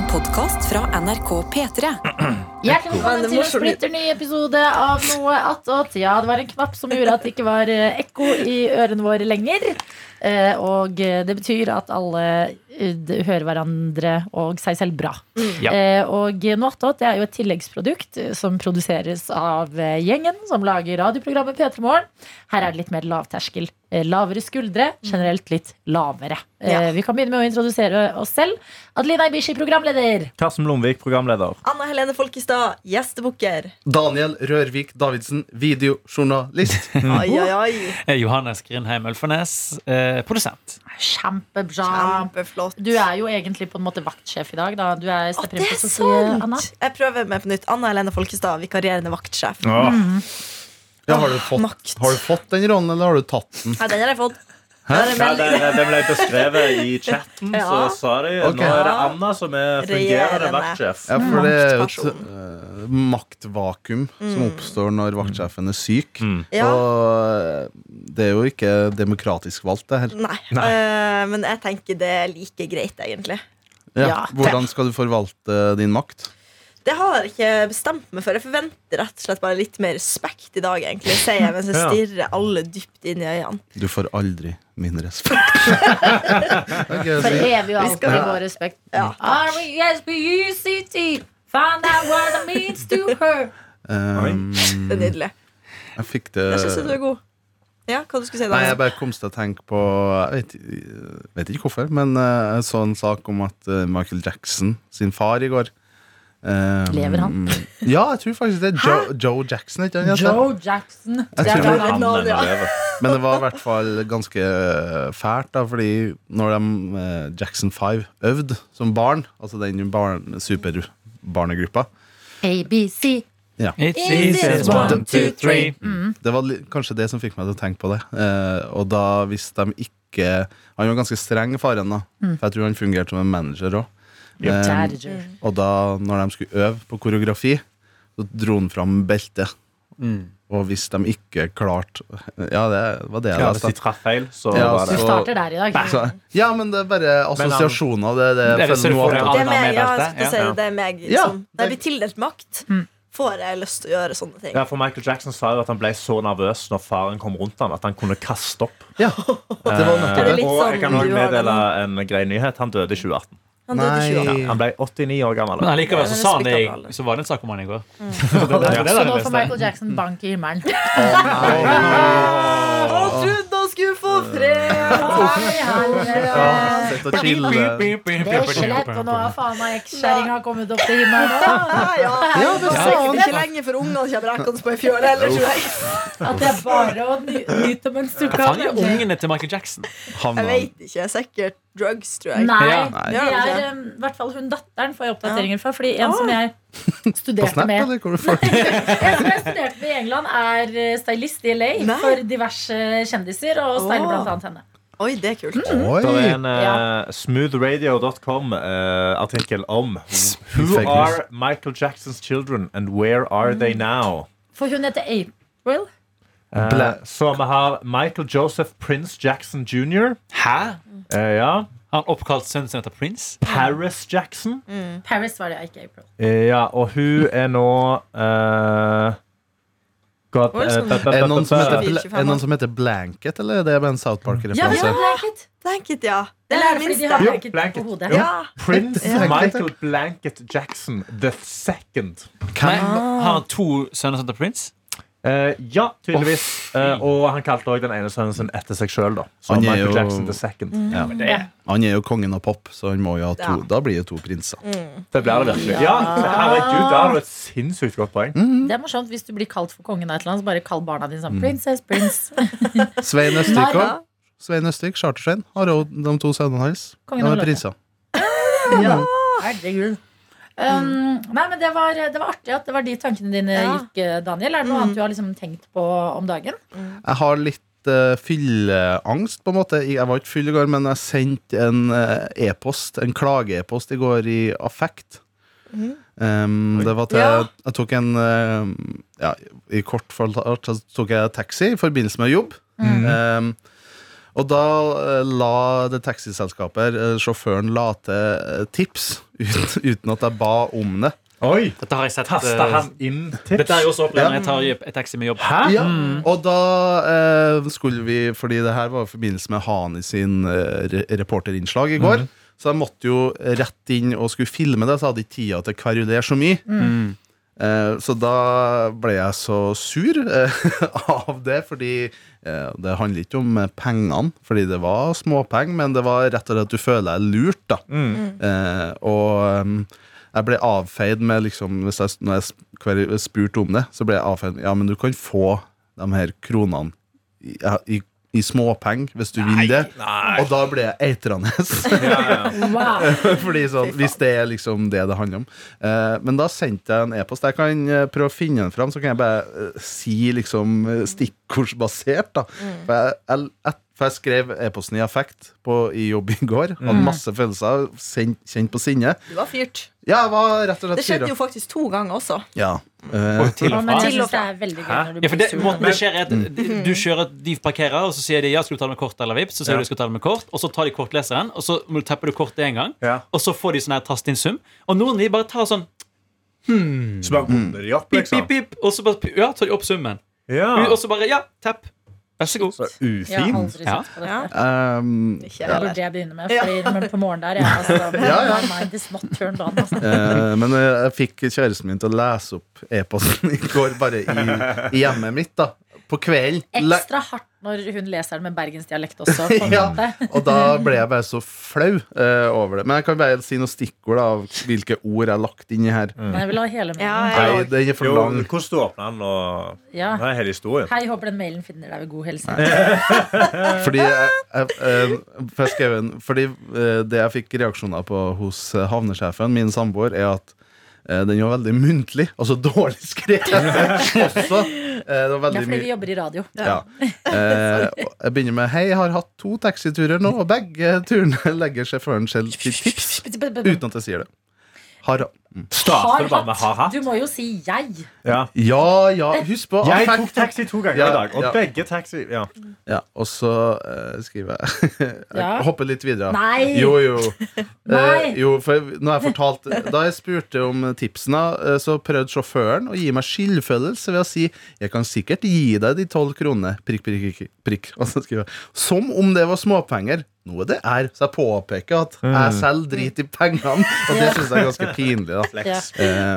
En podkast fra NRK P3. Hjertelig Men velkommen til en splitter ny episode av Noe attåt. Ja, det var en knapp som gjorde at det ikke var eh, ekko i ørene våre lenger. Eh, Og eh, det betyr at alle eh, hører hverandre og seg selv bra. Ja. Eh, Og Noatot er jo et tilleggsprodukt som produseres av gjengen som lager radioprogrammet P3 Morgen. Her er det litt mer lavterskel. Lavere skuldre, generelt litt lavere. Ja. Vi kan begynne med å introdusere oss selv. Adelina Ibishi, programleder. Karsten Blomvik, programleder. Anna Helene Folkestad, gjestebukker. Daniel Rørvik Davidsen, videojournalist. Oi, oi, oi. Eh, Johannes Grindheim Ølfarnes, eh, produsent. Kjempebra. Kjempeflott. Du er jo egentlig på en måte vaktsjef i dag. Da. Du er Å, det er sant! Sofie, Anna. Jeg prøver meg på nytt. Anna Helene Folkestad, vikarierende vaktsjef. Ja, har, du fått, har du fått den rollen, eller har du tatt den? Ja, den har jeg fått. Hæ? Den Ja, den ble beskrevet i chatten, Ja. så sa de okay. nå er det Anna som er fungerende vaktsjef. Ja, for det er jo et uh, maktvakuum maktvakuum som oppstår når vaktsjefen er syk. Mm. Ja. Og eh, det er jo ikke demokratisk valgt, det her. Nei. eh, men jeg tenker det er like greit, egentlig. Ja. Ja. Hvordan skal du forvalte din makt? Det har jeg ikke bestemt meg for. Jeg forventer rett og slett bare litt mer respekt i dag, egentlig. Sier jeg mens jeg stirrer alle dypt inn i øynene. Du får aldri min respekt. For evig og alltid vår respekt. Ja. R-E-S-P-U-C-T Find out what it means to her. Um, Det er nydelig. jeg fikk det Jeg syns du er god. Ja, hva du skulle si da? Nei, jeg bare kom til å tenke på Jeg vet, vet ikke hvorfor, men eh, jeg så en sak om at eh, Michael Jackson sin far i går eh, Lever han? Ja, jeg tror faktisk det er Joe, Joe Jackson. Ikke? Joe Jackson. Det Jeg er tror han. Han ja. Men det var i hvert fall ganske eh, fælt, da, fordi når de eh, Jackson 5 øvde som barn, altså den barn, superbarnegruppa ABC. ja. It's Easy one, two, three. Det var kanskje det som fikk meg til å tenke på det. Eh, og da hvis de ikke Han var ganske streng, faren, da. For jeg tror han fungerte som en manager òg. Manager. Og da når de skulle øve på koreografi, så dro han fram beltet. Og hvis de ikke klarte Ja, det var det jeg hvis de traff feil, så Ja, var Du det Du starter der i dag. Så, ja, men det er bare assosiasjoner. Det, det, Det det er meg, ja. det. Er blir tildelt makt, får jeg lyst til å gjøre sånne ting. ja, for Michael Jackson sa jo at han ble så nervøs når faren kom rundt ham at han kunne kaste opp. Ja, det var Er nettopp det og jeg kan sånn også har det meddele en grei nyhet. Han døde i 2018. Han døde 20 år. Han ble 89 år gammel. Men allikevel så, er sa han det, i- så var det en sak om han i går. Så nå får Michael Jackson bank i himmelen. Han trodde han skulle få fred! Sett og chille. Det er ikke lett, og nå har faen meg ekskjerringa kommet opp til himmelen. Ja, ja. Det sa han. Ikke lenge før ungene kommer rekkende på ei fjøl heller, tror jeg. At det er bare å ny nyte mens du kan. Faen, de ungene til Michael Jackson. Han, Jeg vet ikke. Sikkert drugs, tror jeg. Nei, Ja. Nei. det er um, i hvert fall hun datteren får jeg oppdateringer fra. Fordi en som jeg studerte Snap, med En som jeg studerte med i England, er eh, stylist i LA Nei. for diverse kjendiser, og styler oh. blant annet henne. Oi, det er kult. Det er en uh, smoothradio.com-artikkel om Who are Michael Jacksons children and where are they now? For hun heter April. Uh, så vi har Michael Joseph Prince Jackson jr. Hæ? Eh, ja. Han oppkalt sønnen sin etter Prince? Paris Jackson. Paris var det, ikke April. Eh, ja, og hun er nå eh, God, Oi, sånn. eh, Er det noen som heter, er noen som heter Blanket, eller er det bare en South Park-referanse? Ja, blanket. Blanket, ja. Det er er det de har Jo, blanket blanket. på hodet? Ja. Prince Ja. Michael Blanket Jackson the second. Nei, har han to sønner som heter Prince? Eh, ja, tydeligvis. Uh, og han kalte også den ene sønnen sin etter seg sjøl. Han er jo- Jackson. Ja. Han er jo kongen av pop, så han må jo ha to. Ja. Da blir det to prinser. Det blir det virkelig. Ja, herregud, det har jo et sinnssykt godt poeng. Det er morsomt hvis du blir kalt for kongen av et eller annet, så bare kall barna dine sånn Princess, Prince. Svein Østvik òg. Svein Østvik, Chartersvein, har òg de to sønnene hans. De av er Løkka. ja, Herregud. Um, nei, men det var, det var artig at det var de tankene dine Ja. gikk, eh, Daniel. Er det noe annet du har liksom tenkt på om dagen? Jeg har litt uh, fylleangst, på en måte. Jeg var ikke full i går, men jeg sendte en eh, e-post, en klage-e-post, i går i affekt. Um, det var til Ja. Jeg tok en eh, Ja, i kort fortalt tok jeg taxi i forbindelse med jobb. Um, Og da eh, la det taxiselskapet, eh, sjåføren, la til eh, tips uten, uten at jeg ba om det. Oi! Dette har jeg sett. Tasta han inn tips? Dette er jeg også opplevd når jeg tar et taxi med jobb. Hæ? Ja, Og da eh, skulle vi Fordi det her var i forbindelse med Hani sin eh, reporterinnslag i går. Så jeg måtte jo rett inn og skulle filme det, så jeg hadde ikke tida til å kverulere så mye. Eh, så da ble jeg så sur eh, av det, fordi eh, det handler ikke om eh, pengene, fordi det var småpenger, men det var rett og slett at du føler deg lurt, da. Mm. og um, jeg ble avfeid med liksom hvis jeg, Når jeg spurte om det, så ble jeg avfeid med Ja, men du kan få de her kronene i, i, i småpenger hvis du vinner det. Og da ble jeg eitrende. Wow. Fordi sånn, Hvis det er liksom det det handler om. Eh, men da sendte jeg en e-post. Jeg kan eh, prøve å finne den fram, så kan jeg bare eh, si liksom stikkordsbasert. da for, jeg, jeg, for jeg skrev e-posten i affekt på, i jobb i går. Hadde masse følelser, kjent på sinnet. Du var fyrt. Ja, jeg var rett og Det skjedde fyrt. jo faktisk to ganger også. Ja. Eh, Og til og fra. jeg Til og synes det er veldig gøy når du Ja, for blir det, sur. måten det skjer er at d- Du kjører, De parkerer, og så sier de ja, skal du ta det med kort eller vips. Så sier Ja. du skal ta det med kort Og så tar de kortleseren, og så må du teppe du kortet en gang. Ja. Og så får de sånn her tast inn sum. Og noen av de bare tar sånn Så bare bip de opp, pip, liksom? pip, pip, og så bare ja, tar de opp summen. Ja. Og så bare ja, tepp. Vær så god. Så Jeg har aldri Ja. Ja. um, Ikke Det heller. burde jeg begynne med, fordi men på morgenen der, jeg. altså, Ja, on. Altså. uh, men eh, jeg fikk kjæresten min til å lese opp e-posten i går, bare i, i hjemmet mitt. da På kvelden. Ekstra hardt når hun leser den med bergensdialekt også. På Ja. Og da ble jeg bare så flau eh, over det. Men jeg kan bare si noen stikkord av hvilke ord jeg har lagt inn i her. Men jeg vil ha hele mailen. Ja, Nei, den er for Jo, hvordan du åpner den, og Ja. Er hele historien. Hei, håper den mailen finner deg ved god helse. Fordi jeg, jeg, eh, jeg skrev en, Fordi eh, det jeg fikk reaksjoner på hos eh, havnesjefen, min samboer, er at den var veldig muntlig, altså dårlig skrevet også. Eh, det var er veldig fordi vi jobber i radio. ja. eh, Jeg begynner med Hei, jeg har hatt to taxiturer nå, og begge turene legger sjåføren selv til tips. Uten at jeg sier det. Har, Starter det bare med hatt. ha-ha? Du må jo si 'jeg'. Ja. ja, ja, husk på Jeg tok taxi to ganger Ja, i dag, og ja. begge taxi ja. Ja, og så uh, skriver jeg Jeg Ja. hopper litt videre. Nei! Jo, jo. Nei. Eh, jo, for når jeg fortalt Da jeg spurte om tipsene, eh, så prøvde sjåføren å gi meg skyldfølelse ved å si 'Jeg kan sikkert gi deg de tolv kronene', prikk, prikk, prikk, prikk. Og så skriver jeg Som om det var småpenger. Noe det er. Så jeg påpeker at jeg selv driter i pengene. Og det syns jeg er ganske pinlig. Da.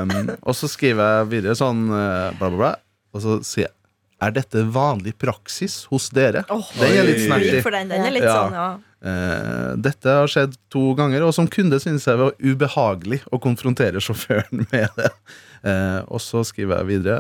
Um, og så skriver jeg videre sånn eh, bla, bla, bla. Og så sier jeg Er dette vanlig praksis hos dere? Oh, Den er litt jeg snertig. den. Den er litt Ja. sånn, ja. Eh, dette har skjedd to ganger, og som kunde synes jeg det var ubehagelig å konfrontere sjåføren med det. Uh, og så skriver jeg videre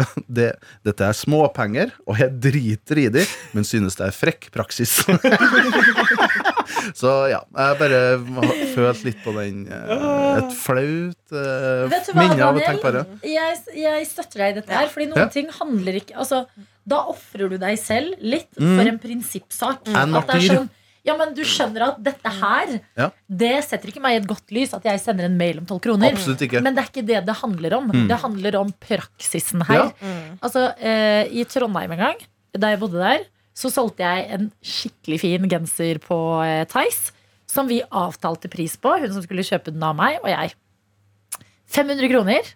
uh, det, Dette er småpenger, og jeg driter i de, men synes det er frekk praksis. så ja, jeg bare følte følt litt på den. eh, et flaut eh, minne av å tenke på det. Jeg, jeg støtter deg i dette her, fordi noen Ja. ting handler ikke altså, Da ofrer du deg selv litt Mm. for en prinsippsak. En At det er martyr. sånn, ja, men du skjønner at dette her Ja. Det setter ikke meg i et godt lys at jeg sender en mail om tolv kroner. Absolutt ikke. Men det er ikke det det handler om. Det handler om praksisen her. Ja. Altså, eh, I Trondheim en gang, da jeg bodde der, så solgte jeg en skikkelig fin genser på eh, Theis. Som vi avtalte pris på. Hun som skulle kjøpe den av meg, og jeg. 500 kroner.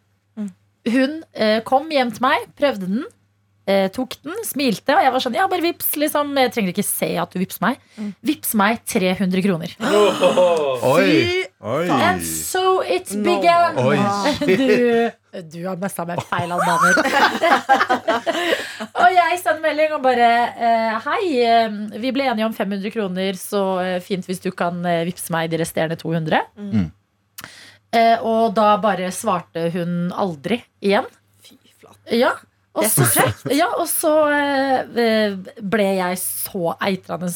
Hun eh, kom hjem til meg, prøvde den. Eh, tok den, smilte, og jeg var sånn Ja, bare vips, liksom. Jeg trenger ikke se at du vipser meg. Vips meg 300 kroner. Oi! Oi. And so it began. Oi. Du, du har messa med feil albaner. og jeg sender melding og bare eh, Hei, eh, vi ble enige om 500 kroner, så eh, fint hvis du kan vippse meg de resterende 200. Mm. Eh, og da bare svarte hun aldri igjen. Fy flate. Ja. Og så, ja, og så ble jeg så eitrende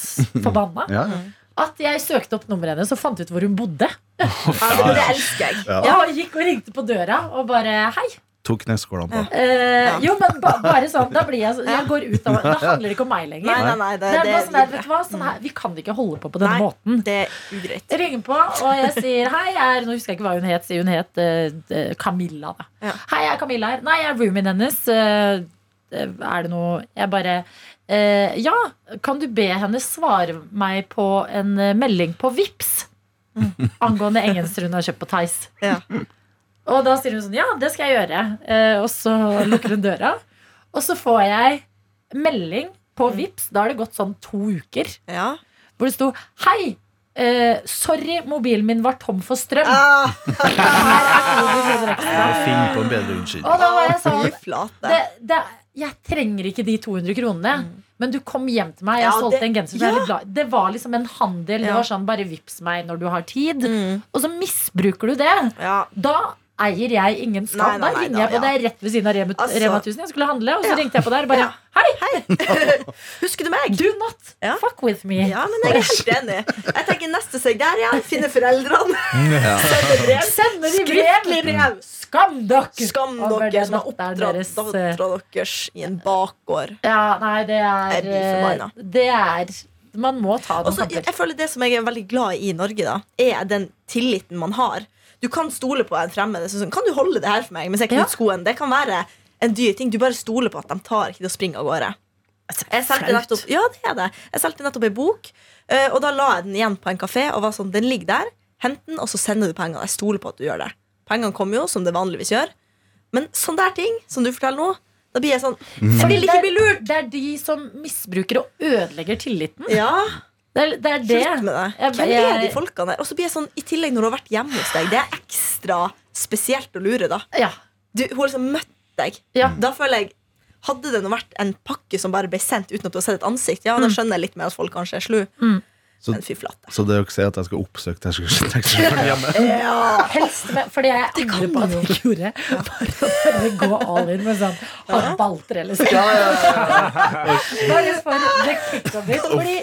forbanna ja, Ja. At jeg søkte opp nummeret hennes og fant ut hvor hun bodde. Ja, det, det elsker jeg. Ja. Ja, og gikk og ringte på døra og bare hei. Tok kneskålene på. Eh, jo, men ba, bare sånn, da blir jeg Jeg går ut av Det handler ikke om meg lenger. Nei, nei, nei. Det, det er det, bare sånn der, vet du hva? Sånn her, vi kan ikke holde på på denne Nei. måten. det er ugreit. Jeg ringer på, og jeg sier hei, jeg er Nå husker jeg ikke hva hun het. Sier hun het eh, eh, Camilla, da. Ja. Hei, jeg er Camilla her. Nei, jeg er roomien hennes. eh, Er det noe Jeg bare eh, Ja, kan du be henne svare meg på en eh, melding på Vips angående engelsk hun har kjøpt på Theis? Ja. Og da sier hun sånn Ja, det skal jeg gjøre. Eh, og så lukker hun døra. Og så får jeg melding på Vips Da har det gått sånn to uker. Ja. Hvor det sto Hei! Eh, sorry, mobilen min var tom for strøm. Ah, Her 200 kroner ekstra. Finn på en bedre unnskyldning. Og da var jeg sånn det, det, Jeg trenger ikke de 200 kronene. Men du kom hjem til meg. Jeg Ja, solgte det- en genser. Ja. jeg er glad. Det var liksom en handel. Det var sånn Bare vips meg når du har tid. Mm. Og så misbruker du det. Ja. Da eier jeg ingen skam. Da ringer jeg på. Det er rett ved siden av Rema, Altså- Rema 1000. Jeg skulle handle, og så Ja. ringte jeg på der bare Ja. Hei! Husker du meg? Do not Ja. fuck with me. Ja, men jeg er helt enig. Jeg tenker neste seg der igjen. Finne foreldrene. Sende brev. Sender de Skriftlig brev? brev. Skam dere! Skam dere som har oppdratt deres, eh, dattera deres i en bakgård. Ja, nei, det er eh, Det er Man må ta den Også, jeg føler Det som jeg er veldig glad i i Norge, da er den tilliten man har. Du kan stole på en fremmed. Så Sånn, kan du holde det her for meg mens jeg knytter Ja. skoen? Det kan være en dyr ting. Du bare stoler på at de tar ikke til å springe av gårde. Jeg solgte nettopp, ja, det er det. Jeg solgte nettopp ei bok, eh, og da la jeg den igjen på en kafé. Og var sånn, den ligger der, Hent den, og så sender du pengene. Jeg stoler på at du gjør det. Pengene kommer jo, som det vanligvis gjør. Men sånne der ting som du forteller nå, da blir jeg sånn Jeg vil ikke bli lurt! Det er de som misbruker og ødelegger tilliten. Ja, Det er det. Er det. Slutt med det. Jeg- Hvem er de folkene der? Og så blir jeg sånn, I tillegg når du har vært hjemme hos deg, det er ekstra spesielt å lure. da Ja. du, Hun har liksom møtt deg. Ja. Da føler jeg Hadde det nå vært en pakke som bare ble sendt uten at du har sett et ansikt, Ja, da skjønner jeg litt mer at folk kanskje er slu. Så- Men fy flate. Så det dere sier at jeg skal oppsøke taxisjåføren hjemme? Helst med, fordi jeg angrer på at jeg gjorde Bare å bare gå all in med sånn ha balter eller sånn. Bare ja, ja. kick of it. Fordi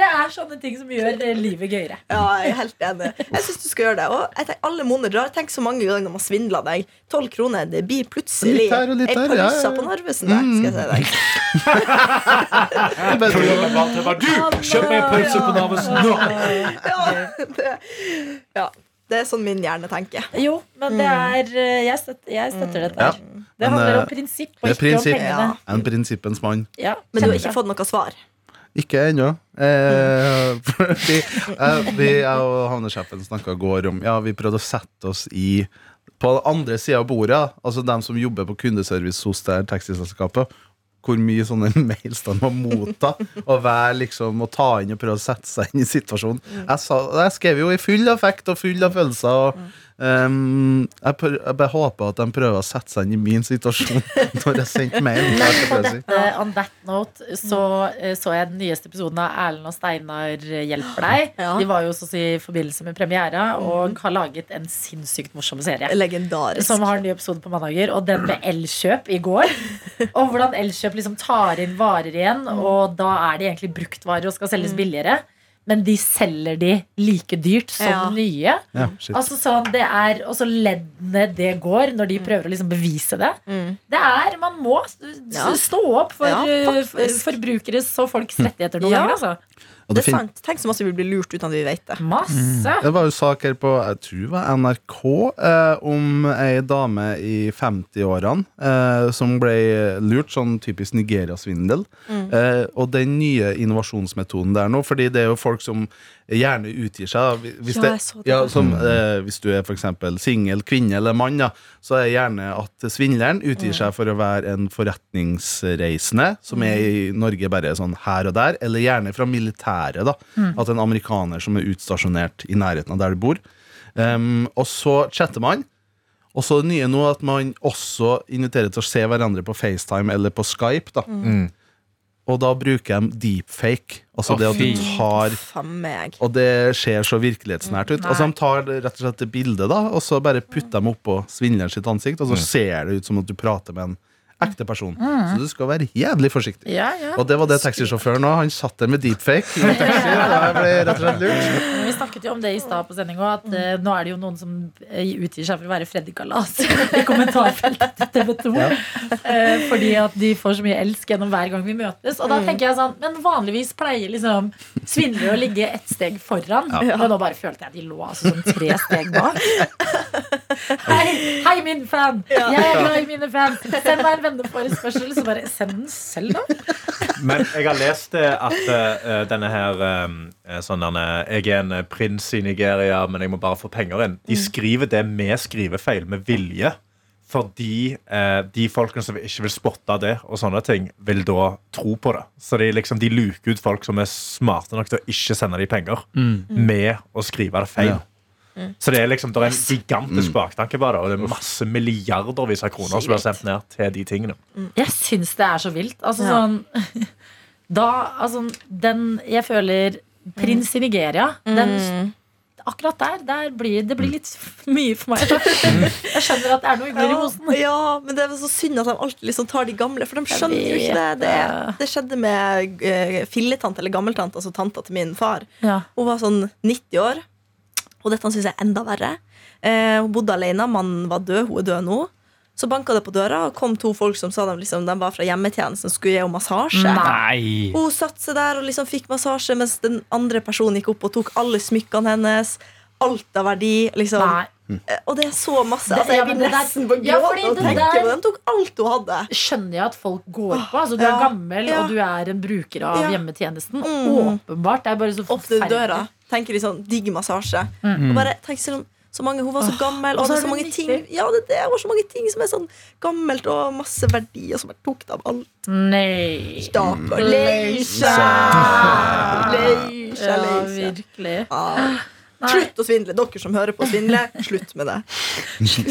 det er sånne ting som gjør livet gøyere. Ja, jeg er helt enig. Jeg synes du skal gjøre det. Og jeg tenker, alle monner drar. Tenk så mange ganger når man svindler deg. Tolv kroner, det blir plutselig Litt her og litt der, ja, pølse ja, ja. på Narvesen der, skal jeg si deg. Du, kjøp meg en pølse på Narvesen nå! Ja, det, ja, det er sånn min hjerne tenker. Jo, men det er eh, Jeg støtter, jeg støtter dette. her. Ja, Det handler eh, om prinsipp og ikke prinsipp, om pengene. Ja. En prinsippens mann. Ja, Men du har ikke fått noe svar. Ikke ennå. Eh, fordi eh, vi, jeg og havnesjefen snakka i går om Ja, vi prøvde å sette oss i på andre sida av bordet, altså dem som jobber på kundeservice hos det taxiselskapet. Hvor mye sånne mails de må motta, og være liksom og ta inn og prøve å sette seg inn i situasjonen. Jeg, sa, jeg skrev jo i full affekt og full av følelser. Og, ehm, jeg, prøver, jeg bare håper at de prøver å sette seg inn i min situasjon når jeg sendte mail. Men Det på det dette, on that note så eh, så jeg den nyeste episoden av Erlend og Steinar hjelper deg. Ja. De var jo så å si i forbindelse med premiera og har laget en sinnssykt morsom serie. Legendarisk. Som har en ny episode på mandager, og den med Elkjøp i går. Og hvordan Elkjøp liksom tar inn varer igjen, og da er de egentlig bruktvarer og skal selges billigere. Men de selger de like dyrt som Ja. nye. Ja. Altså sånn, det er også leddene det går når de prøver å liksom bevise det. Det er, Man må stå opp for Ja, uh, forbrukeres og folks rettigheter noen Ja. ganger. Altså. Og Det det er sant. Tenk så masse vi blir lurt uten at vi vet det. Masse. Det var jo saker på jeg tror det var NRK eh, om ei dame i 50-årene eh, som ble lurt, sånn typisk Nigeria-svindel. Eh, og den nye innovasjonsmetoden der nå, fordi det er jo folk som gjerne utgir seg Hvis, Ja, det, ja, som, eh, hvis du er f.eks. singel kvinne eller mann, ja, så er det gjerne at svindleren utgir seg for å være en forretningsreisende, som er i Norge bare sånn her og der, eller gjerne fra militæret. da At en amerikaner som er utstasjonert i nærheten av der du bor. Um, og så chatter man. Og så det nye nå at man også inviterer til å se hverandre på FaceTime eller på Skype. da Og da bruker de deepfake. Altså oh, det at du tar meg. og det ser så virkelighetsnært ut. Nei. Altså De tar rett og slett det bildet, da og så bare putter de oppå svindleren sitt ansikt, og så ser det ut som at du prater med en ekte person. Så du skal være jævlig forsiktig. Ja, ja. Og det var det taxisjåføren òg. Han satt der med deepfake. i taxi, og ble rett og slett lurt. Vi snakket jo om det i stad på sendinga, at uh, nå er det jo noen som eh, utgir seg for å være Freddy Kalas i kommentarfeltet til TV 2. Eh, fordi at de får så mye elsk gjennom hver gang vi møtes. Og da tenker jeg sånn, Men vanligvis pleier liksom svindlere å ligge ett steg foran. Og nå bare følte jeg de lå altså sånn tre steg bak. Hei, hei, min fan! Jeg er glad i mine fans. Send meg en venneforespørsel. Så bare send den selv, da. Men jeg har lest det at uh, denne her uh, sånn denne, Jeg er en eh, prins i Nigeria, men jeg må bare få penger inn. De skriver det med skrivefeil, med vilje. Fordi eh, de folkene som ikke vil spotte det, og sånne ting, vil da tro på det. Så de, liksom, de luker ut folk som er smarte nok til å ikke sende de penger, med å skrive det feil. Ja. Så det er liksom, det er en gigantisk baktanke på det, og det er masse milliardervis av kroner som blir sendt ned til de tingene. Jeg syns det er så vilt. Altså Ja. sånn Da, altså Den Jeg føler Prins i Nigeria, den Akkurat der, der blir det blir litt mye for meg. Jeg skjønner at det er noe ugler i mosen. Ja, men det er så synd at de alltid liksom tar de gamle, for de skjønner jo ikke det. Det, det. det skjedde med uh, filletante, eller gammeltante, altså tanta til min far. Ja. Hun var sånn 90 år, og dette syns jeg er enda verre. Eh, hun bodde alene, mannen var død, hun er død nå. Så banka det på døra, og kom to folk som sa de, liksom, de var fra hjemmetjenesten og skulle gi henne massasje. Nei. Hun satte seg der og liksom fikk massasje, mens den andre personen gikk opp og tok alle smykkene hennes. Alt av verdi. Liksom. Nei. Eh, Og det er så masse. Altså, jeg ja, der- nesten på Ja, gråt ja, og der- på det. De tok alt hun hadde. skjønner jeg at folk går på. Altså, du er gammel, Ja. og du er en bruker av Ja. hjemmetjenesten. Mm. Åpenbart. Det er bare så forferdelig. Tenker de sånn digg massasje. Mm. Og bare tenk selv om så mange, Hun var så gammel, og og så så mange ting Ja, det, det var så mange ting som er sånn gammelt og masse verdier som er tok de alt. Nei. Stakkar. Leisha. Leisha. Leisha, Ja, virkelig. Ja. Slutt å svindle. Dere som hører på å svindle, slutt med det. Vi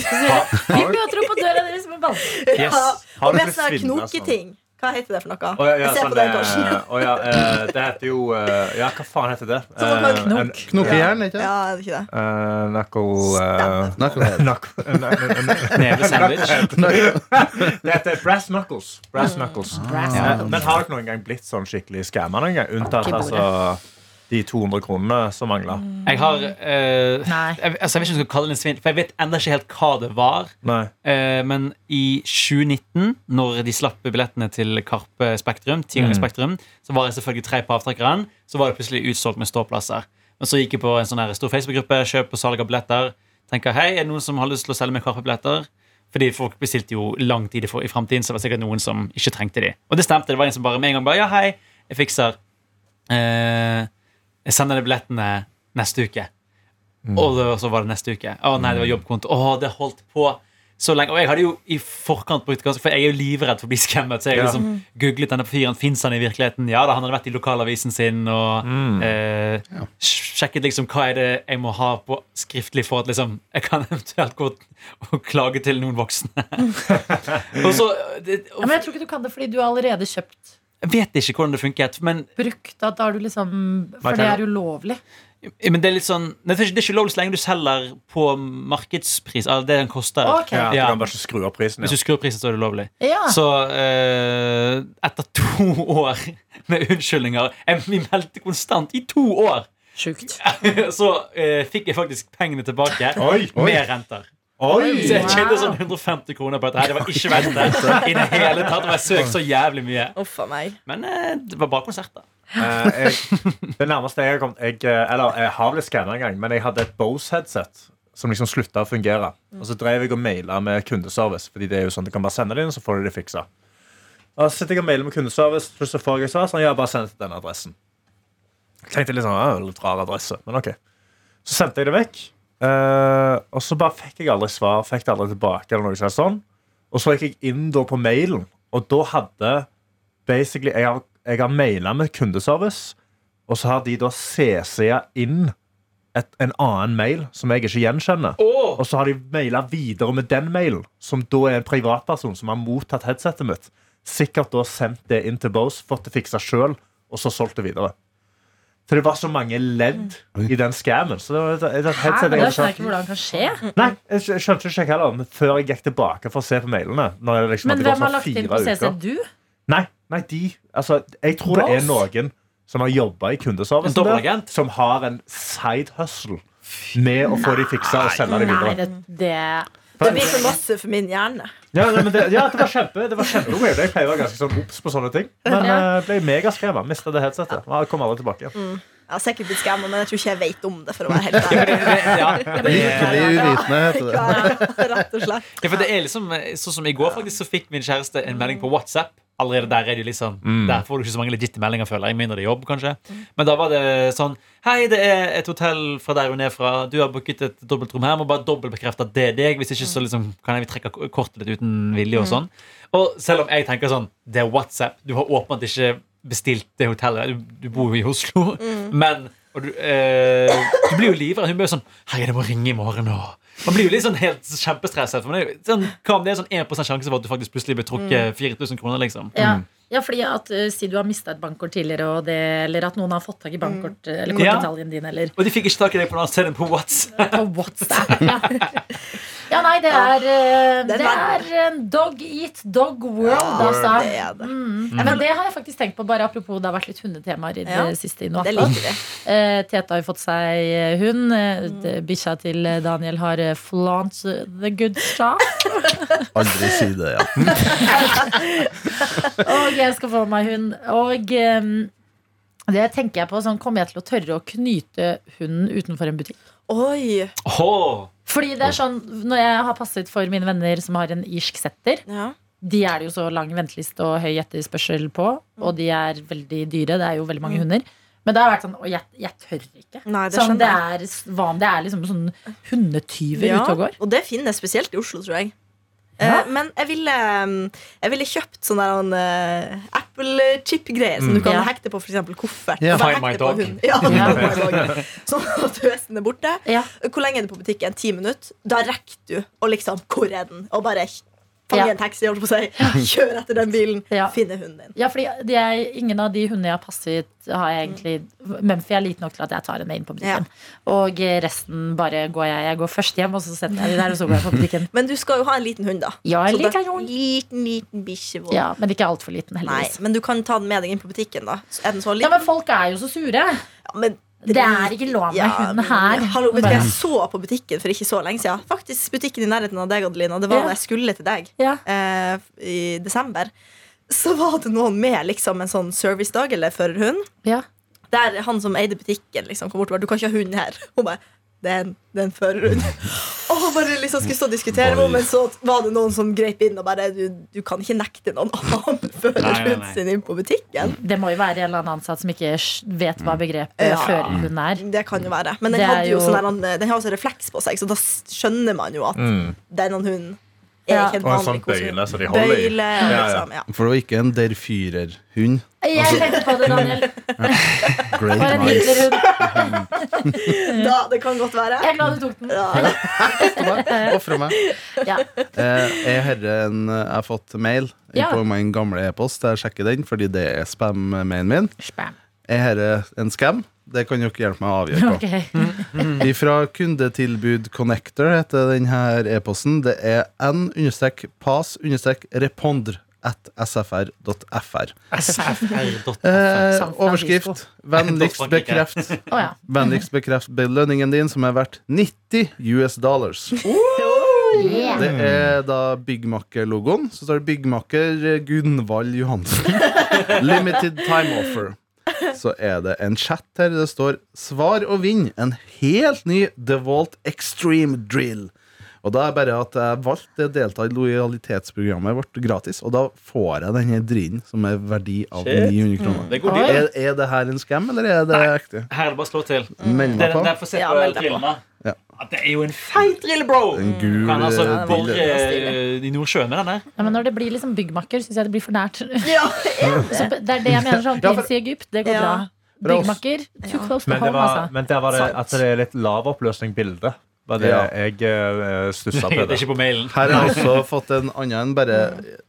begynner å tro på døra deres med ball. Yes. Ja. Og med sånne knoketing. Hva heter det for noe? Oh, ja, ja, Jeg ser sånn, på den, eh, Karsten. å, ja, eh, det heter jo eh, Ja, hva faen heter det? Så man kan Eh, knoke. en- ikke Ja, er det ikke det? eh, Knuckle eh, Knucklehead. knuckle- eh, ne- ne- ne- Nevesandwich. Det heter brass knuckles. Brass knuckles. Brass Eh, knuckles. Men har dere noen gang blitt sånn skikkelig skamma noen gang? Unntatt altså de 200 kronene som mangla. Jeg har eh, jeg, altså, jeg vet ikke om jeg skal kalle det en svindel, for jeg vet enda ikke helt hva det var. Nei. Eh, men i 2019, når de slapp billettene til Karpe Spektrum, 10 ganger Mm. Spektrum, så var jeg selvfølgelig tre på avtrekkeren. Så var det plutselig utsolgt med ståplasser. Men så gikk jeg på en sånn her stor Facebook-gruppe, kjøp og salg av billetter. Tenker hei, er det noen som har lyst til å selge meg Karpe-billetter? Fordi folk bestilte jo lang tid i for- i framtiden, så det var sikkert noen som ikke trengte de. Og det stemte. Det var en som bare med en gang bare ja, hei, jeg fikser. Eh, jeg sender deg billettene neste uke. Og så var det neste uke. Å nei, det var jobbkonto. Å, det holdt på så lenge. Og jeg hadde jo i forkant brukt ganske For jeg er jo livredd for å bli skammet. Så jeg Ja. liksom googlet denne fyren. Fins han i virkeligheten? Ja da, han hadde vært i lokalavisen sin og eh, sjekket liksom hva er det jeg må ha på skriftlig for at liksom jeg kan eventuelt gå og klage til noen voksne. og så det, Ja, men jeg tror ikke du kan det fordi du har allerede kjøpt Jeg vet ikke hvordan det funket, men brukt. da, da er du liksom For det er ulovlig. Men det er litt sånn Nei, det er ikke- det ulovlig så lenge du selger på markedspris. Altså det den koster. Okay. Ja, Ja. Du kan bare skru opp prisen. Hvis du skrur prisen, så er det ulovlig. Ja. Så eh, etter to år med unnskyldninger Vi meldte konstant i to år! Sjukt. Så eh, fikk jeg faktisk pengene tilbake Oi, oi. med renter. Oi! Så jeg tjente sånn 150 kroner på dette. her Det var ikke verdt det i det hele tatt. Og jeg søkte så jævlig mye. Uff a meg. Men eh, det var bra konserter. Eh, jeg, det nærmeste jeg har kommet jeg, eh, Eller jeg har blitt skanna en gang, men jeg hadde et Bose-headset som liksom slutta å fungere. Og så drev jeg og maila med kundeservice, Fordi det er jo sånn du kan bare sende det inn, så får du det fiksa. Og så sitter jeg og mailer med kundeservice, så får jeg svar sånn, ja, bare send til den adressen. Jeg tenkte litt sånn, ja, litt rar adresse, men ok. Så sendte jeg det vekk, eh, og så bare fikk jeg aldri svar, fikk det aldri tilbake, eller noe sånt. Og så gikk jeg inn da på mailen, og da hadde basically Jeg har, jeg har maila med kundeservice, og så har de da CC-a inn et, en annen mail som jeg ikke gjenkjenner. Og så har de maila videre med den mailen, som da er en privatperson som har mottatt headsetet mitt. Sikkert da sendt det inn til Bose, fått det fiksa sjøl, og så solgt det videre. Så det var så mange ledd i den scammen. Så det var et, et, et Hæ? headset jeg skjønner ikke hvordan det kan skje. Nei, jeg skjønte ikke heller før jeg gikk tilbake for å se på mailene. Når jeg liksom Men hvem har sånn lagt inn på CC? Du? Nei, nei, de Altså, jeg tror det er noen som har jobba i En kundeservicen som har en side hustle med å få de fiksa og selge de Nei, det, det Det blir for masse for min hjerne. Ja, nei, men det, ja, det var kjempe Det var kjempeweird. Jeg pleier å være ganske sånn obs på sånne ting. Men Ja. jeg ble megaskremma. Mista det headsetet. Jeg kom aldri tilbake igjen. Jeg har sikkert blitt skamma, men jeg tror ikke jeg vet om det. For å være helt Ja, ærlig. ja, Lykkelig uvitende, heter det. Ja, rett og slett. Ja, for det er liksom Sånn som i går faktisk så fikk min kjæreste en melding på WhatsApp. Allerede der er det liksom Der får du ikke så mange legitte meldinger, føler jeg. Mindre det er jobb, kanskje. Men da var det sånn Hei, det er et hotell fra der hun er fra. Du har booket et dobbeltrom her. Må bare dobbeltbekrefte at det er deg. Hvis ikke så liksom kan jeg trekke kortet litt uten vilje og sånn. Og selv om jeg tenker sånn Det er WhatsApp. Du har åpenbart ikke bestilt det hotellet. Du, du bor jo i Oslo. Men og du, eh, du blir jo livredd. Hun blir jo sånn Herregud, jeg må ringe i morgen. Og. Man blir jo litt sånn helt kjempestresset. For det sånn, hva om det er sånn 1 sjanse for at du faktisk plutselig blir trukket 4000 kroner? liksom Ja, ja fordi at uh, Si du har mista et bankkort tidligere, og det, eller at noen har fått tak i bankkort Eller Ja. kortdetaljen din, eller Og de fikk ikke tak i deg på noe annet sted enn på WhatsApp. på WhatsApp. Ja, ja nei, det er, ja. det er en dog eat dog world, altså. Det er det. Mm. Men det har jeg faktisk tenkt på, bare apropos det har vært litt hundetemaer i det Ja, siste. i Det liker vi. Eh, Tete har jo fått seg hund. Mm. Bikkja til eh, Daniel har eh, flaunt the good stuff. Aldri si det, ja. Og jeg skal få meg hund. Og um, det tenker jeg på sånn, Kommer jeg til å tørre å knyte hunden utenfor en butikk? Oi. Åh, Fordi det er sånn, Når jeg har passet for mine venner som har en irsk setter, Ja. de er det jo så lang venteliste og høy etterspørsel på, og de er veldig dyre. Det er jo veldig mange hunder. Men det har vært sånn Og jeg, jeg tør ikke. Nei, det sånn, det er, hva om det er liksom sånn hundetyver Ja, ute og går? og det finnes spesielt i Oslo, tror jeg. Ja. Eh, men jeg ville, jeg ville kjøpt sånn der en, eh, Apple chip-greie som du kan Ja. hekte på f.eks. koffert. Ja. Find my dog. Ja. Sånn at høsten er borte. Hvor lenge er du på butikken? Ti minutter? Da rekker du å liksom Hvor er den? Og bare fange Ja. en taxi, holdt på å si. Kjør etter den bilen, Ja. finne hunden din. Ja, fordi er, ingen av de hundene jeg har passet, har jeg egentlig Mumphy er liten nok til at jeg tar henne inn på butikken. Og eh, resten bare går jeg Jeg går først hjem, og så setter jeg de der, og så går jeg på butikken. Men du skal jo ha en liten hund, da. Ja, en liten hund. liten, liten bikkje. Ja, Men ikke altfor liten, Nei, men du kan ta den med deg inn på butikken, da. Er den så Ja, men folk er jo så sure. Ja, men Det er ikke lov med hunden her. Hallo, jeg så på butikken for ikke så lenge siden? Faktisk butikken i nærheten av deg, Adelina. Det var Ja. da jeg skulle til deg Ja. eh, i desember. Så var det noen med liksom en sånn servicedag eller førerhund. Ja. Der han som eide butikken, liksom kom bort og sa 'Du kan ikke ha hund her.' Hun bare det er en, det er en førerhund. Og bare liksom skulle stå og diskutere med men så var det noen som grep inn og bare Du, du kan ikke nekte noen annen førerhund sin inn på butikken. Det må jo være en eller annen ansatt som ikke vet hva begrepet Ja. førerhund er. Det kan jo være. Men den, hadde jo jo- sånn der, den har også refleks på seg, så da skjønner man jo at Mm. denne hunden er Ja. ikke en vanlig sånn bøyle så de holder i. Bøyle, liksom. Ja. For det var ikke en Der Führer-hund. Jeg tenkte på det, Daniel. Great Bare en. Hitlerhund. Da, det kan godt være. Jeg er glad du tok den. Ja. Ofre meg. Ja. Eh, en, jeg har fått mail Ja. på min gamle e-post. Jeg sjekker den, fordi det er spam-mailen min. Spam. Er dette en scam? Det kan dere hjelpe meg å avgjøre på. Okay. Fra kundetilbud Connector heter denne e-posten. Det er n-pas-repondre at sfr.fr. sfr.fr. Eh, overskrift. Vennligst bekreft ja. Vennligst bekreft belønningen din, som er verdt 90 US dollars. Det er da Byggmakker-logoen. Så står det Byggmakker Gunvald Johansen. Limited time offer. Så er det en chat her. Det står 'Svar og vinn en helt ny DeWalt Extreme Drill'. Og da er bare at jeg valgte å delta i lojalitetsprogrammet vårt gratis, og da får jeg denne drillen som er verdi av Shit. 900 kroner. Det er Er, er det her en skam, eller er det ekte? Her er det bare å slå til. Meld meg Den, derfor der Ja, på meld deg på. Ja. Det er jo en feit drill, bro! En gul Kan altså ja, bore eh, i Nordsjøen med den der. Ja, men når det blir liksom byggmakker, syns jeg det blir for nært. Ja, Så det er det jeg mener. sånn Prins i Egypt, det går Ja. bra. Byggmakker, too close to Men, det home, var, altså. men der var det at det er litt lavoppløsning bilde. Var det Ja. jeg uh, stussa Det på. er Det. ikke på mailen. Her har jeg også fått en annen enn bare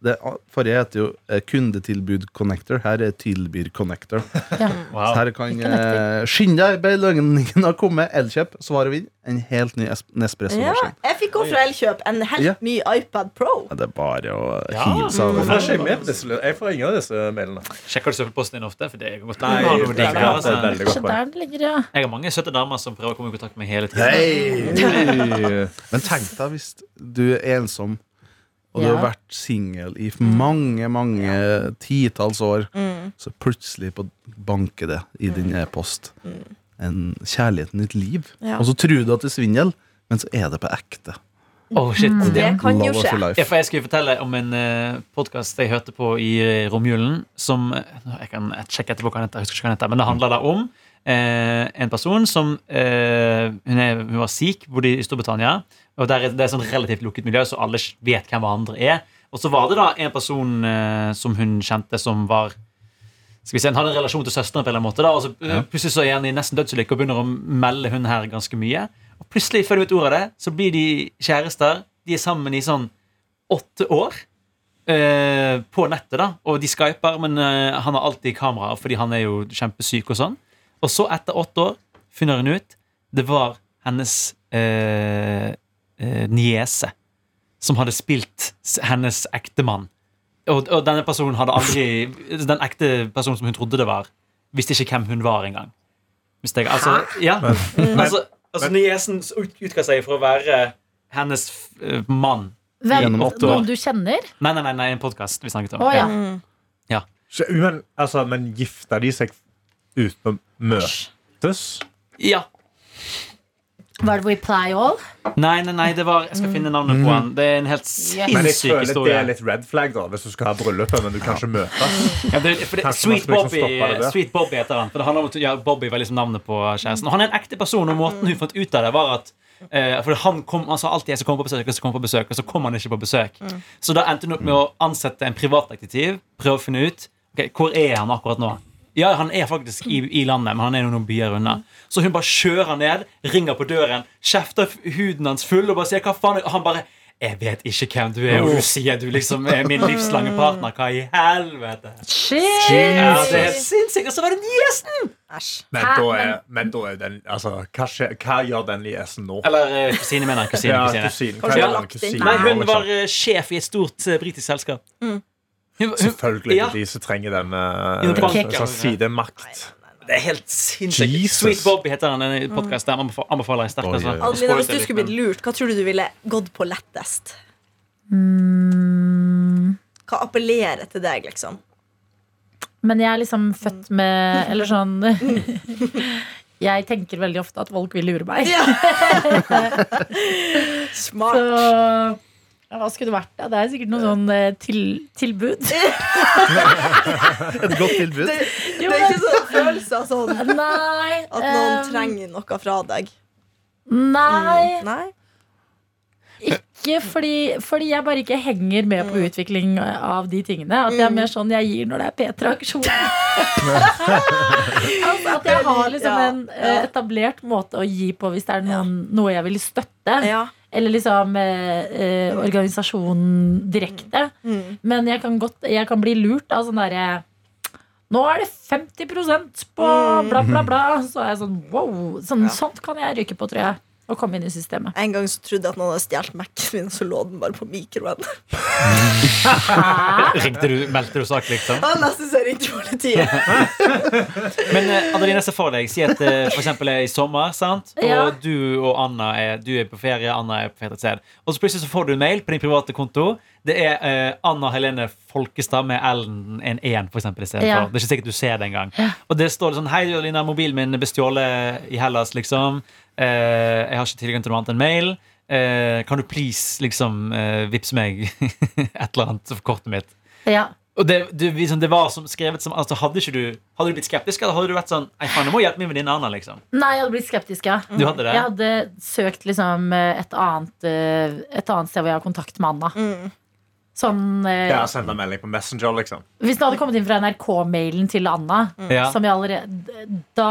det, Forrige heter jo eh, kundetilbud connector. Her er tilbyr connector. Ja. Så her kan uh, skynde deg, belønningen har kommet. Elkjøp, svar og vinn. En helt ny. Nespresso-maskin. Jeg fikk også fra Elkjøp en helt Ja. ny iPad Pro. Ja, det er bare å hilse er ikke jeg får ingen av disse mailene. Sjekker du søppelposten din ofte? For det er godt Nei, Har noe det er der, et altså. veldig godt der det ligger ja. Jeg har mange søte damer som prøver å komme i kontakt med hele tiden. Men tenk deg hvis du er ensom og du har vært singel i mange, mange titalls år, Mm. så plutselig på banker det i din e-post en kjærligheten i ditt liv. Ja. Og så tror du at det er svindel, men så er det på ekte. Oh, shit. Det kan jo skje. Ja, for jeg skulle fortelle om en uh, podkast jeg hørte på i eh, romjulen. Som eh, Jeg kan sjekke etterpå hva den heter, jeg husker ikke hva den heter, men det handler da om eh, en person som eh, hun, er, hun var sikh, bodde i Storbritannia. Og der er, Det er sånn relativt lukket miljø, så alle vet hvem hverandre er. Og så var det da en person eh, som hun kjente, som var skal vi se, Han hadde en relasjon til søsteren, på en eller annen måte da, og så ja. plutselig så er han i nesten dødsulykke og begynner å melde hun her ganske mye. Og plutselig, før du vet ordet av det, så blir de kjærester. De er sammen i sånn åtte år. eh, på nettet, da. Og de skyper, men eh, han har alltid kamera fordi han er jo kjempesyk og sånn. Og så, etter åtte år, finner hun ut det var hennes eh, eh, niese som hadde spilt hennes ektemann. Og, og denne personen hadde aldri Den ekte personen som hun trodde det var, visste ikke hvem hun var engang. Hvis jeg, altså, ja. altså, altså niesen ut- utga seg for å være hennes uh, mann. Hvem, noen du kjenner? Nei, nei, nei, nei en podkast vi snakket om. Oh, ja. Ja. Ja. men, altså, men gifta de seg uten å møtes? Ja. Var det Reply All? Nei, nei, nei, det var Jeg skal finne navnet på han. Det er en helt Yes. Men jeg sinnssyk føler det er litt red flag da hvis du skal ha bryllupet, men du kan ikke møtes. Ja, det, for det, Kanskje Sweet, man skal liksom Bobby, stoppe det der. Sweet Bobby heter han. For det handler om at ja, Bobby var liksom navnet på kjæresten. Og han er en ekte person, og måten hun fant ut av det, var at eh, For han kom Han sa alltid jeg skal komme på besøk, jeg skal komme på besøk, og så kom han ikke på besøk. Så da endte hun opp med å ansette en privatdetektiv, prøve å finne ut ok, hvor er han akkurat nå. Ja, Han er faktisk i, i landet, men han er noen byer unna. Så hun bare kjører ned, ringer på døren, kjefter huden hans full og bare sier hva faen er-» Og han bare jeg vet ikke hvem du er, og du sier du liksom er min livslange partner. Hva i helvete? Shit! Ja, det er sinnssykt. Og så var det niesen! Æsj. Men da er, men da er den altså, hva, skje, hva gjør den niesen nå? Eller eh, kusine, mener jeg. Kusine, Ja, kusine. Hva kusinen Nei, hun var uh, sjef i et stort uh, britisk selskap. Hun, hun, Selvfølgelig ja. de som trenger den Jo, bank. sånn sidemakt. Det er helt sinnssykt. Sweet Bobby heter han. En podkast der anbefaler jeg sterkt. Altså. Spoiler hvis du skulle blitt lurt, hva tror du du ville gått på lettest? Mm, Hva appellerer til deg, liksom? men jeg er liksom født med Eller sånn Jeg tenker veldig ofte at folk vil lure meg. Smart. Så ja, hva skulle det vært? da? Det er sikkert noe sånn eh, til, tilbud. Et godt tilbud. Det, det er ikke sånn følelse av sånn Nei. at noen eh, trenger noe fra deg. Nei. Nei? Ikke fordi, fordi jeg bare ikke henger med på utvikling av de tingene. At jeg er mer sånn jeg gir når det er P3-aksjon. altså, at jeg har liksom en eh, etablert måte å gi på hvis det er noen, noe jeg vil støtte. Ja. Eller liksom eh, eh, organisasjonen direkte. Mm. Men jeg kan, godt, jeg kan bli lurt av sånn derre Nå er det 50% på bla, bla, bla. Så er jeg sånn wow. Sånn, Ja. Sånt kan jeg ryke på, tror jeg. Og komme inn i systemet. En gang så trodde jeg at noen hadde stjålet Mac-en min, så lå den bare på mikroen. Ringte du, meldte du sak, liksom? Ja, Nesten så jeg ringte politiet. Men Adeline, Adelina, se for deg Si at det for eksempel er i sommer, sant? og Ja. du og Anna er, du er på ferie, Anna er på ferie et sted. Og så plutselig så får du en mail på din private konto. Det er uh, Anna Helene Folkestad med Ellen en 1 for eksempel, i stedet Ja. for. Det er ikke sikkert du ser det engang. Og det står sånn Hei, Adelina, mobilen min er bestjålet i Hellas, liksom. Uh, jeg har ikke tilgang til noe annet enn mail. Uh, kan du please liksom uh, vippse meg et eller annet for kortet mitt? Ja. Og det, det, liksom, det var som skrevet som altså, hadde, ikke du, hadde du blitt skeptisk, eller hadde du vært sånn Nei, faen, jeg må hjelpe min venninne Anna, liksom? Nei, jeg hadde blitt skeptisk, ja. Du hadde det? Jeg hadde søkt liksom et annet, et annet sted hvor jeg har kontakt med Anna. Mm. Sånn eh, Ja, Sende melding på Messenger, liksom. Hvis det hadde kommet inn fra NRK-mailen til Anna, mm. som jeg allerede Da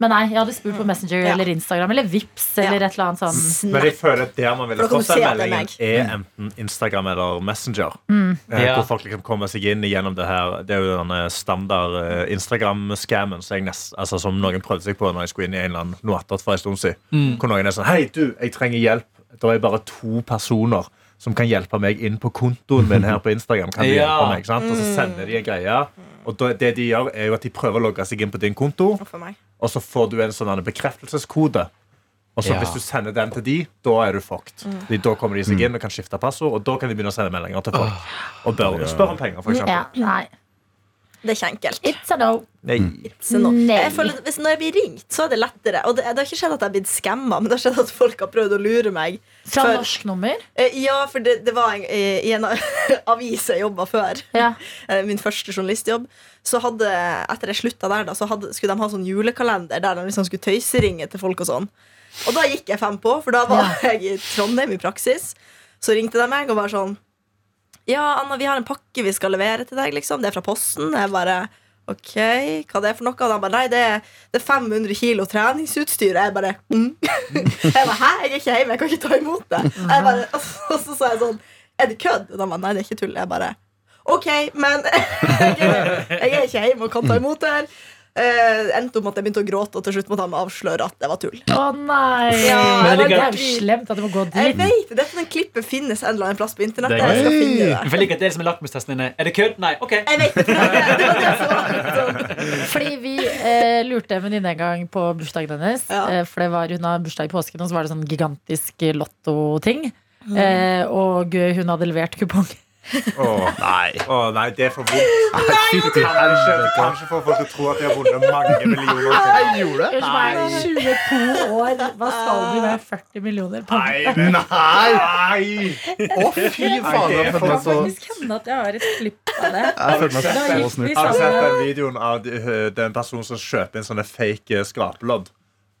Men nei, jeg hadde spurt på Messenger mm. eller Instagram eller Vips eller et eller annet sånn. Men jeg føler at der man ville da fått den meldingen, er enten Instagram eller Messenger. Mm. Eh, Ja. Hvor folk liksom kommer seg inn gjennom det her Det er jo denne standard eh, Instagram-scammen som, altså, som noen prøvde seg på når jeg skulle inn i en eller annen noe attåt for en stund siden. Mm. Hvor noen er sånn Hei, du, jeg trenger hjelp. Det er bare to personer som kan hjelpe meg inn på kontoen min her på Instagram. Kan du Ja. hjelpe meg? Sant? Og så sender de en greie. Og det de gjør, er jo at de prøver å logge seg inn på din konto, og så får du en sånn bekreftelseskode. Og så Ja. Hvis du sender den til de, da er du fucked. Fordi da kommer de seg inn og kan skifte passord, og da kan de begynne å sende meldinger til folk. Og bør spørre om penger, for Ja, nei. Det er ikke enkelt. It's a no. Nei. It's a no. Nei. jeg føler hvis Når jeg blir ringt, så er det lettere. Og det, det har ikke skjedd at jeg har blitt skamma, men det har skjedd at folk har prøvd å lure meg. Fra For- norsk nummer? Eh, Ja, for det, det var en, eh, i en avis jeg jobba før. Ja. eh, Min første journalistjobb. Så hadde, Etter jeg slutta der, da, så hadde, skulle de ha sånn julekalender der de liksom skulle tøyseringe til folk og sånn. Og da gikk jeg fem på, for da var jeg i Trondheim i praksis. Så ringte de meg og var sånn Ja, Anna, vi har en pakke vi skal levere til deg, liksom. Det er fra Posten. Jeg bare Ok, hva det er for noe? Og han bare, nei, det er, det er 500 kilo treningsutstyr. Og jeg bare mm. Jeg bare, Hæ, jeg er ikke hjemme, jeg kan ikke ta imot det. Jeg bare, og så sa jeg sånn Er det kødd? Og han bare, nei, det er ikke tull. Jeg bare OK, men jeg er ikke hjemme og kan ta imot det her. Eh, endte opp med at jeg begynte å gråte, og til slutt måtte han avsløre at det var tull. Å nei! Ja, det, men det er er jo slemt at det må gå dit. Jeg vet, Dette den klippet finnes en eller annen plass på internett. Det er Jeg skal finne det. Jeg føler at det er det som er lakmustesten din. Er det kødd? Nei. OK. Jeg vet det, det var det som var sånn. Fordi vi eh, lurte en venninne en gang på bursdagen hennes. Ja. Eh, for det var, hun har bursdag i påsken, og så var det sånn gigantisk lottoting. Mm. Eh, og hun hadde levert kupong. Åh, nei. Åh, nei, det er for vondt. Fytti Kanskje, helvete. kanskje får folk til å tro at de har vunnet mange millioner. Jeg gjorde det? Meg, 22 år. Hva skal du med 40 millioner? på? Nei, Nei! nei. Å, fy faen. Jeg følte meg kan så, faktisk hende at jeg har et klipp av det. jeg følte meg Da så gikk Har du sett den videoen av de- øh, den personen som kjøper inn sånne fake eh, skrapelodd?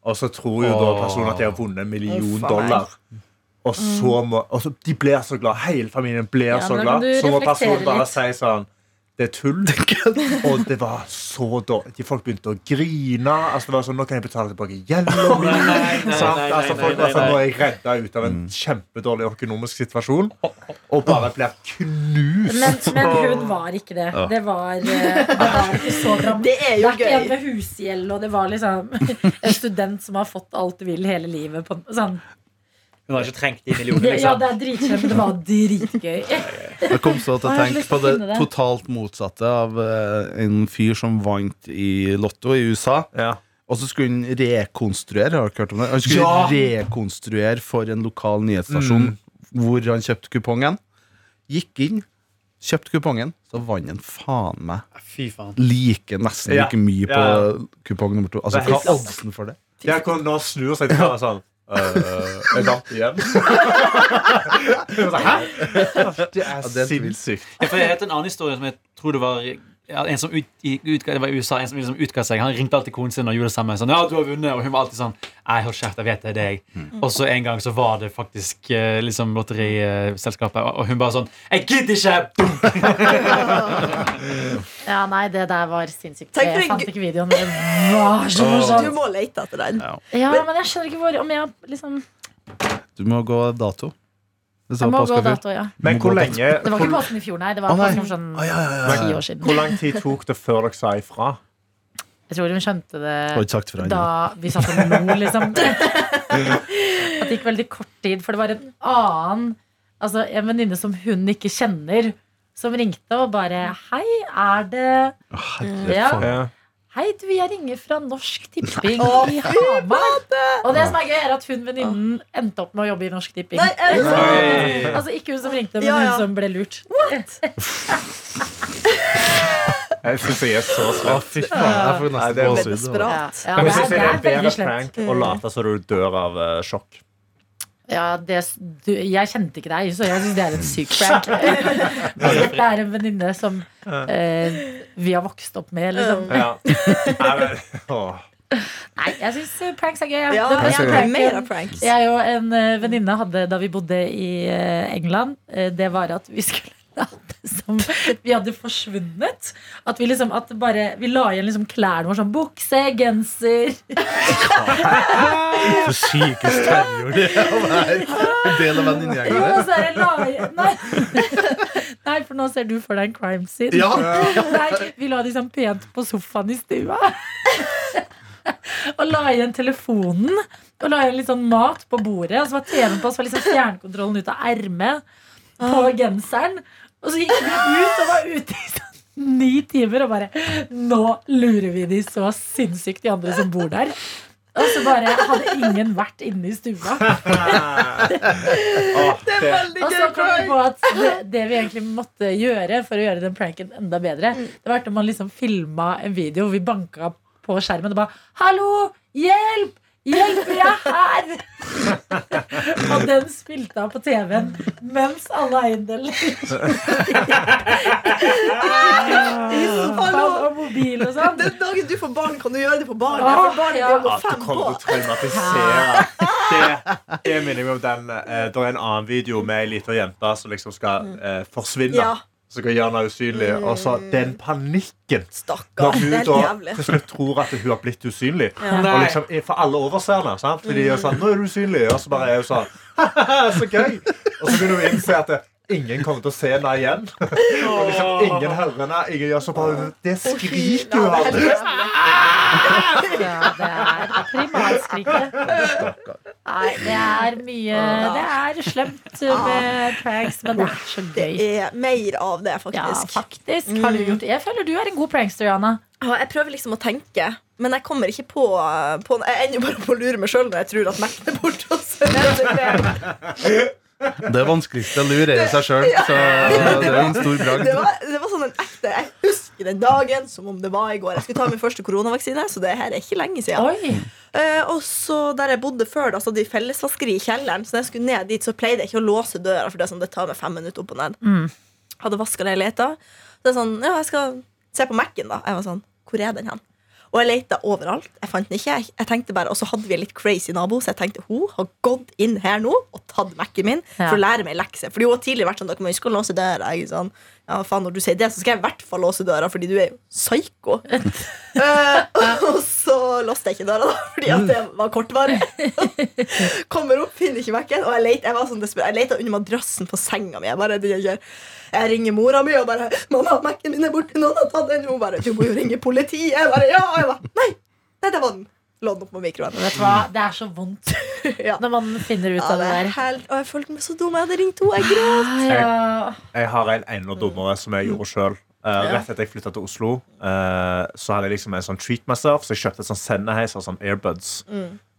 Og så tror jo da personen at de har vunnet en million a meg. dollar. Og så må og så, De blir så glad. Hele familien blir Ja, så glad. Så må personen bare litt. si sånn det er tull. Og det var så dårlig. De Folk begynte å grine. Altså det var sånn, Nå kan jeg betale tilbake gjelden min. Altså, folk var sånn. Nå er jeg redda ut av en kjempedårlig økonomisk situasjon. Og bare blir knust. Men, men hun var ikke det. Det var, eh, det var ikke så dramatisk. Det er Det jo er ikke en gøy. med husgjeld, og det var liksom en student som har fått alt du vil hele livet. På, sånn. Hun har ikke trengt de millionene, Ja, liksom. det er dritkjent, det var dritgøy. Jeg kom så til å tenke på det det. totalt motsatte av eh, en fyr som vant i Lotto i USA. Ja. Og så skulle han rekonstruere. Har dere hørt om det? Han skulle Ja! rekonstruere for en lokal nyhetsstasjon hvor han kjøpte kupongen. Gikk inn, kjøpte kupongen, så vant han faen meg Fy faen. like nesten Ja. like mye på Ja. kupong nummer to. Altså, hva er oddsen for det? Ja, hvor nå snur seg til sånn øh, Er det igjen? Hæ? Det er sinnssykt. Ja, for jeg vet en annen historie som jeg tror det var ja, en som ut, utga, det var i USA, en som liksom utga seg. Han ringte alltid konen sin og gjorde det samme. Sånn, ja, du har vunnet Og hun var alltid sånn Nei, hold kjeft, jeg vet det er deg. Og så en gang så var det faktisk eh, liksom lotteriselskapet, og hun bare sånn Jeg gidder ikke! Ja, nei, det der var sinnssykt. Jeg fant ikke videoen. Det var så Du må lete etter den. Ja, men jeg skjønner ikke hvor Om jeg liksom Du må gå dato. Det Jeg står må gå dato, ja. Men hvor lenge Det var ikke påsken i fjor, nei. Det var for sånn ja, ja, ja, ti ja. år siden. hvor lang tid tok det før dere sa ifra? Jeg tror hun skjønte det da vi satt og lo, liksom. At det gikk veldig kort tid, for det var en annen Altså en venninne som hun ikke kjenner, som ringte og bare Hei, er det Herre Ja. Hei, du, jeg ringer fra Norsk Tipping i Hamar. Og det som er gøy, er at hun venninnen endte opp med å jobbe i Norsk Tipping. Nei, er det sant? Altså ikke hun som ringte, men Ja, ja. hun som ble lurt. Jeg syns jeg er så Å, fy faen. Jeg får Nei, nesten det er gåsehud. Desperat. Ja, Men det jeg er, det det er er en bedre veldig slemt. prank å late som du dør av eh, sjokk. Ja, det, du, jeg kjente ikke deg, så jeg syns det er en syk prank. Det dette er en venninne som eh, vi har vokst opp med, liksom. Ja. Nei, jeg syns pranks er gøy. ja. Det en vil mer av pranks. Jeg og en eh, venninne hadde da vi bodde i eh, England. eh, Det var at vi skulle late som vi hadde forsvunnet. At vi liksom at bare, Vi la igjen liksom klærne våre sånn bukse, genser For sykest terror det er en del av venninnegjengen er Nei. Nei, for nå ser du for deg en crime scene. Ja. Nei, vi la de sånn pent på sofaen i stua. og la igjen telefonen. Og la igjen litt sånn mat på bordet. Og så var TV-en på, så var liksom fjernkontrollen ut av ermet på genseren. Og så gikk vi ut og var ute i sånn ni timer og bare Nå lurer vi de så sinnssykt, de andre som bor der. Og så bare hadde ingen vært inne i stua. Og så kom vi på at det, det vi egentlig måtte gjøre for å gjøre den pranken enda bedre, det var at man liksom filma en video hvor vi banka på skjermen og bare 'Hallo! Hjelp! Hjelp! Jeg er her!' og den spilte av på TV-en mens alle eiendeler Hallo! og mobil og sånn. Den dagen du får barn, kan du gjøre det på barn. Åh, for barn ja. er jo Ja, du kommer til å traumatisere. Det, det minner meg om den eh, Det er en annen video med ei lita jente som liksom skal eh, forsvinne. Ja. Som skal gjøre henne usynlig. Og så den panikken Stakkar. når hun da til slutt tror at hun har blitt usynlig. Ja. Og liksom, For alle overser henne. sant? Fordi de er sånn, nå er du usynlig Og så bare er hun sånn ha Så gøy! Og så begynner hun å innse at det, ingen kommer til å se henne igjen. Og liksom ingen hører henne. Ingen gjør så bare Det skriket hun det hadde. Ja, det er primalskriket. Nei, det er mye Det er slemt med pranks, men det er så gøy. Det er mer av det, Ja, faktisk. faktisk har du gjort Jeg føler du er en god prankster, Johanna. Jeg prøver liksom å tenke, men jeg kommer ikke på, på Jeg ender bare på å lure meg sjøl når jeg tror at Mac-en er borte. er det. Det vanskeligste å lure er seg sjøl, så det er en stor bragd. Det var, det var sånn en ekte Jeg husker den dagen som om det var i går. Jeg skulle ta min første koronavaksine, så det her er ikke lenge siden. Oi. Eh, og så Der jeg bodde før, da, så hadde vi fellesvaskeri i kjelleren. Så når jeg skulle ned dit, så pleide jeg ikke å låse døra, for det, er sånn, det tar meg fem minutter opp og ned. Mm. Hadde vaska leiligheta. Så det er sånn, ja, jeg skal se på Mac-en, da. Jeg var sånn, hvor er den hen? Og jeg leita overalt. Jeg fant den ikke. Jeg, tenkte bare, Og så hadde vi en litt crazy nabo, så jeg tenkte hun har gått inn her nå og tatt Mac-en min Ja. for å lære meg lekse. Fordi hun har tidligere vært sånn, dere må huske å låse døra. Er sånn, ja, faen, når du sier det, så skal jeg i hvert fall låse døra, fordi du er jo psyko. uh, og så låste jeg ikke døra, da, fordi at det var kortvarig. Kommer opp, finner ikke Mac-en, og jeg leter, jeg var sånn desperat. Jeg leter under madrassen på senga mi. Jeg, bare, jeg, jeg ringer mora mi og bare 'Mamma, Mac-en min er borte. Noen har tatt den.' Hun bare 'Du må jo ringe politiet.' Jeg bare, ja, og jeg bare, Nei, nei, det var den. Lå den opp på mikroen. Vet du hva? Det er så vondt Ja. når man finner ut Ja, av det det er der. helt, og jeg følte meg så dum. Jeg hadde ringt henne. Jeg gråt. Ja. Jeg har en enda dummere som jeg gjorde sjøl. rett etter jeg flytta til Oslo, uh, så hadde jeg liksom en sånn treat myself. Så jeg kjøpte sånn sendeheis og sånn airbuds.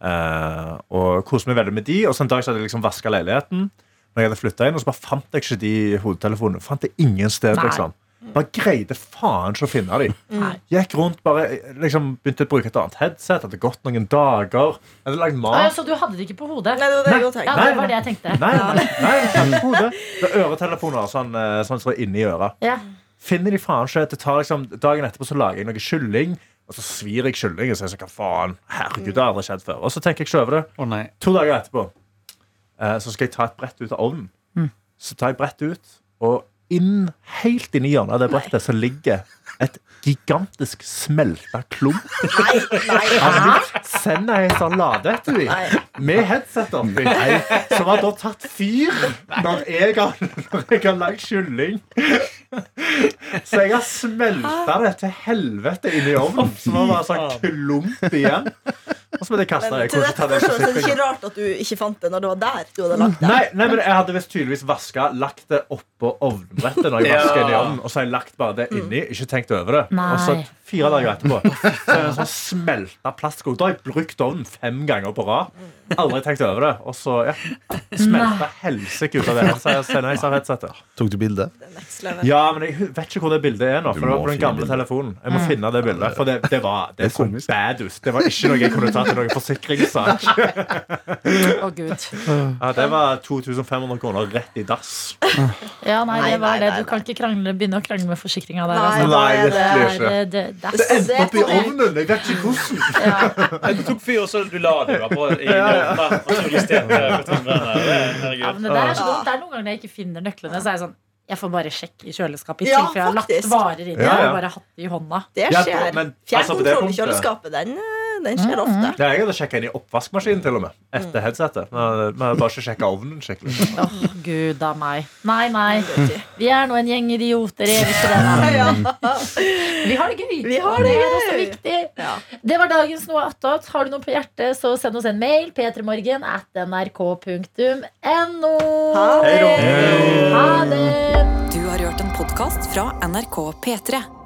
Eh, og koste meg veldig med de. Og så en dag så hadde jeg liksom vaska leiligheten. Når jeg hadde inn Og så bare fant jeg ikke de hodetelefonene. Fant det ingen sted, Nei. liksom. Bare greide faen ikke å finne de. Mm. Gikk rundt, bare liksom begynte å bruke et annet headset. Hadde gått noen dager. Hadde lagd mat. Ah, ja, Så du hadde det ikke på hodet? Nei, det var det jeg også Ja, det var det jeg tenkte. Nei, nei, nei, nei hodet. Det er øretelefoner sånn, sånn er inni øret. Ja. Finner de faen ikke. Det tar liksom, dagen etterpå så lager jeg noe kylling, og så svir jeg kyllingen. Så jeg sånn, hva faen, herregud, det har aldri skjedd før. Og så tenker jeg ikke over det. Oh, nei. To dager etterpå eh, så skal jeg ta et brett ut av ovnen. Så tar jeg brettet ut, og inn, helt inni hjørnet av det brettet så ligger et gigantisk smelta klump Nei, nei, av salade etter dem med headset oppi. Som har da tatt fyr når jeg har, når jeg har lagd kylling. Så jeg har smelta det til helvete inni ovnen. Så det var sånn klump igjen. Og så ble det kasta. Det det er ikke rart at du ikke fant det når det var der du hadde lagt det. Nei, nei, men jeg hadde visst tydeligvis vaska, lagt det oppå ovnbrettet når jeg Ja. vasket inn i ovnen, og så har jeg lagt bare det inni, ikke tenkt over det. Nei. Og så fire dager etterpå så er det en sånn smelta plastskog. Da har jeg brukt ovnen fem ganger på rad. Aldri tenkt over det. Og så ja, smelta helsike ut av det. Så jeg sender jeg headsetet. Tok du bilde? Ja, men jeg vet ikke hvor det bildet er nå. For det var på den gamle telefonen. Jeg må finne det bildet. For det, det var det Det er bad ut. Det var ikke noe jeg kunne ta til noen forsikringssak. Å, gud. Ja, det var 2500 kroner rett i dass. Ja, nei, det var det. Du kan ikke krangle, begynne å krangle med forsikringa der. Altså. Nei, er Det er, det, det, det endte opp i ovnen! Jeg vet ikke hvordan. Ja. Du tok fyr, og så du la det på i ovnen. Og så justerte. Det- det, er så dumt. det er noen ganger når jeg ikke finner nøklene, så er jeg sånn Jeg får bare sjekke i kjøleskapet i Ja, tilfelle jeg har lagt varer inni Ja, ja. og bare hatt det i hånda. Det skjer. men, altså, på det Fjernkontroll i kjøleskapet, den, eh, den skjer ofte. Det er jeg hadde sjekka inn i oppvaskmaskinen til og med. Etter headsetet. Men bare ikke sjekka ovnen skikkelig. Åh, gud a meg. Nei, nei. Vi er nå en gjeng idioter. Er vi ikke det? Ja. Vi har det gøy. Har det det er også viktig. Ja. Det var dagens Noe attåt. Har du noe på hjertet, så send oss en mail. p3morgen at nrk.no. Ha det. Ha det. Podkast fra NRK P3.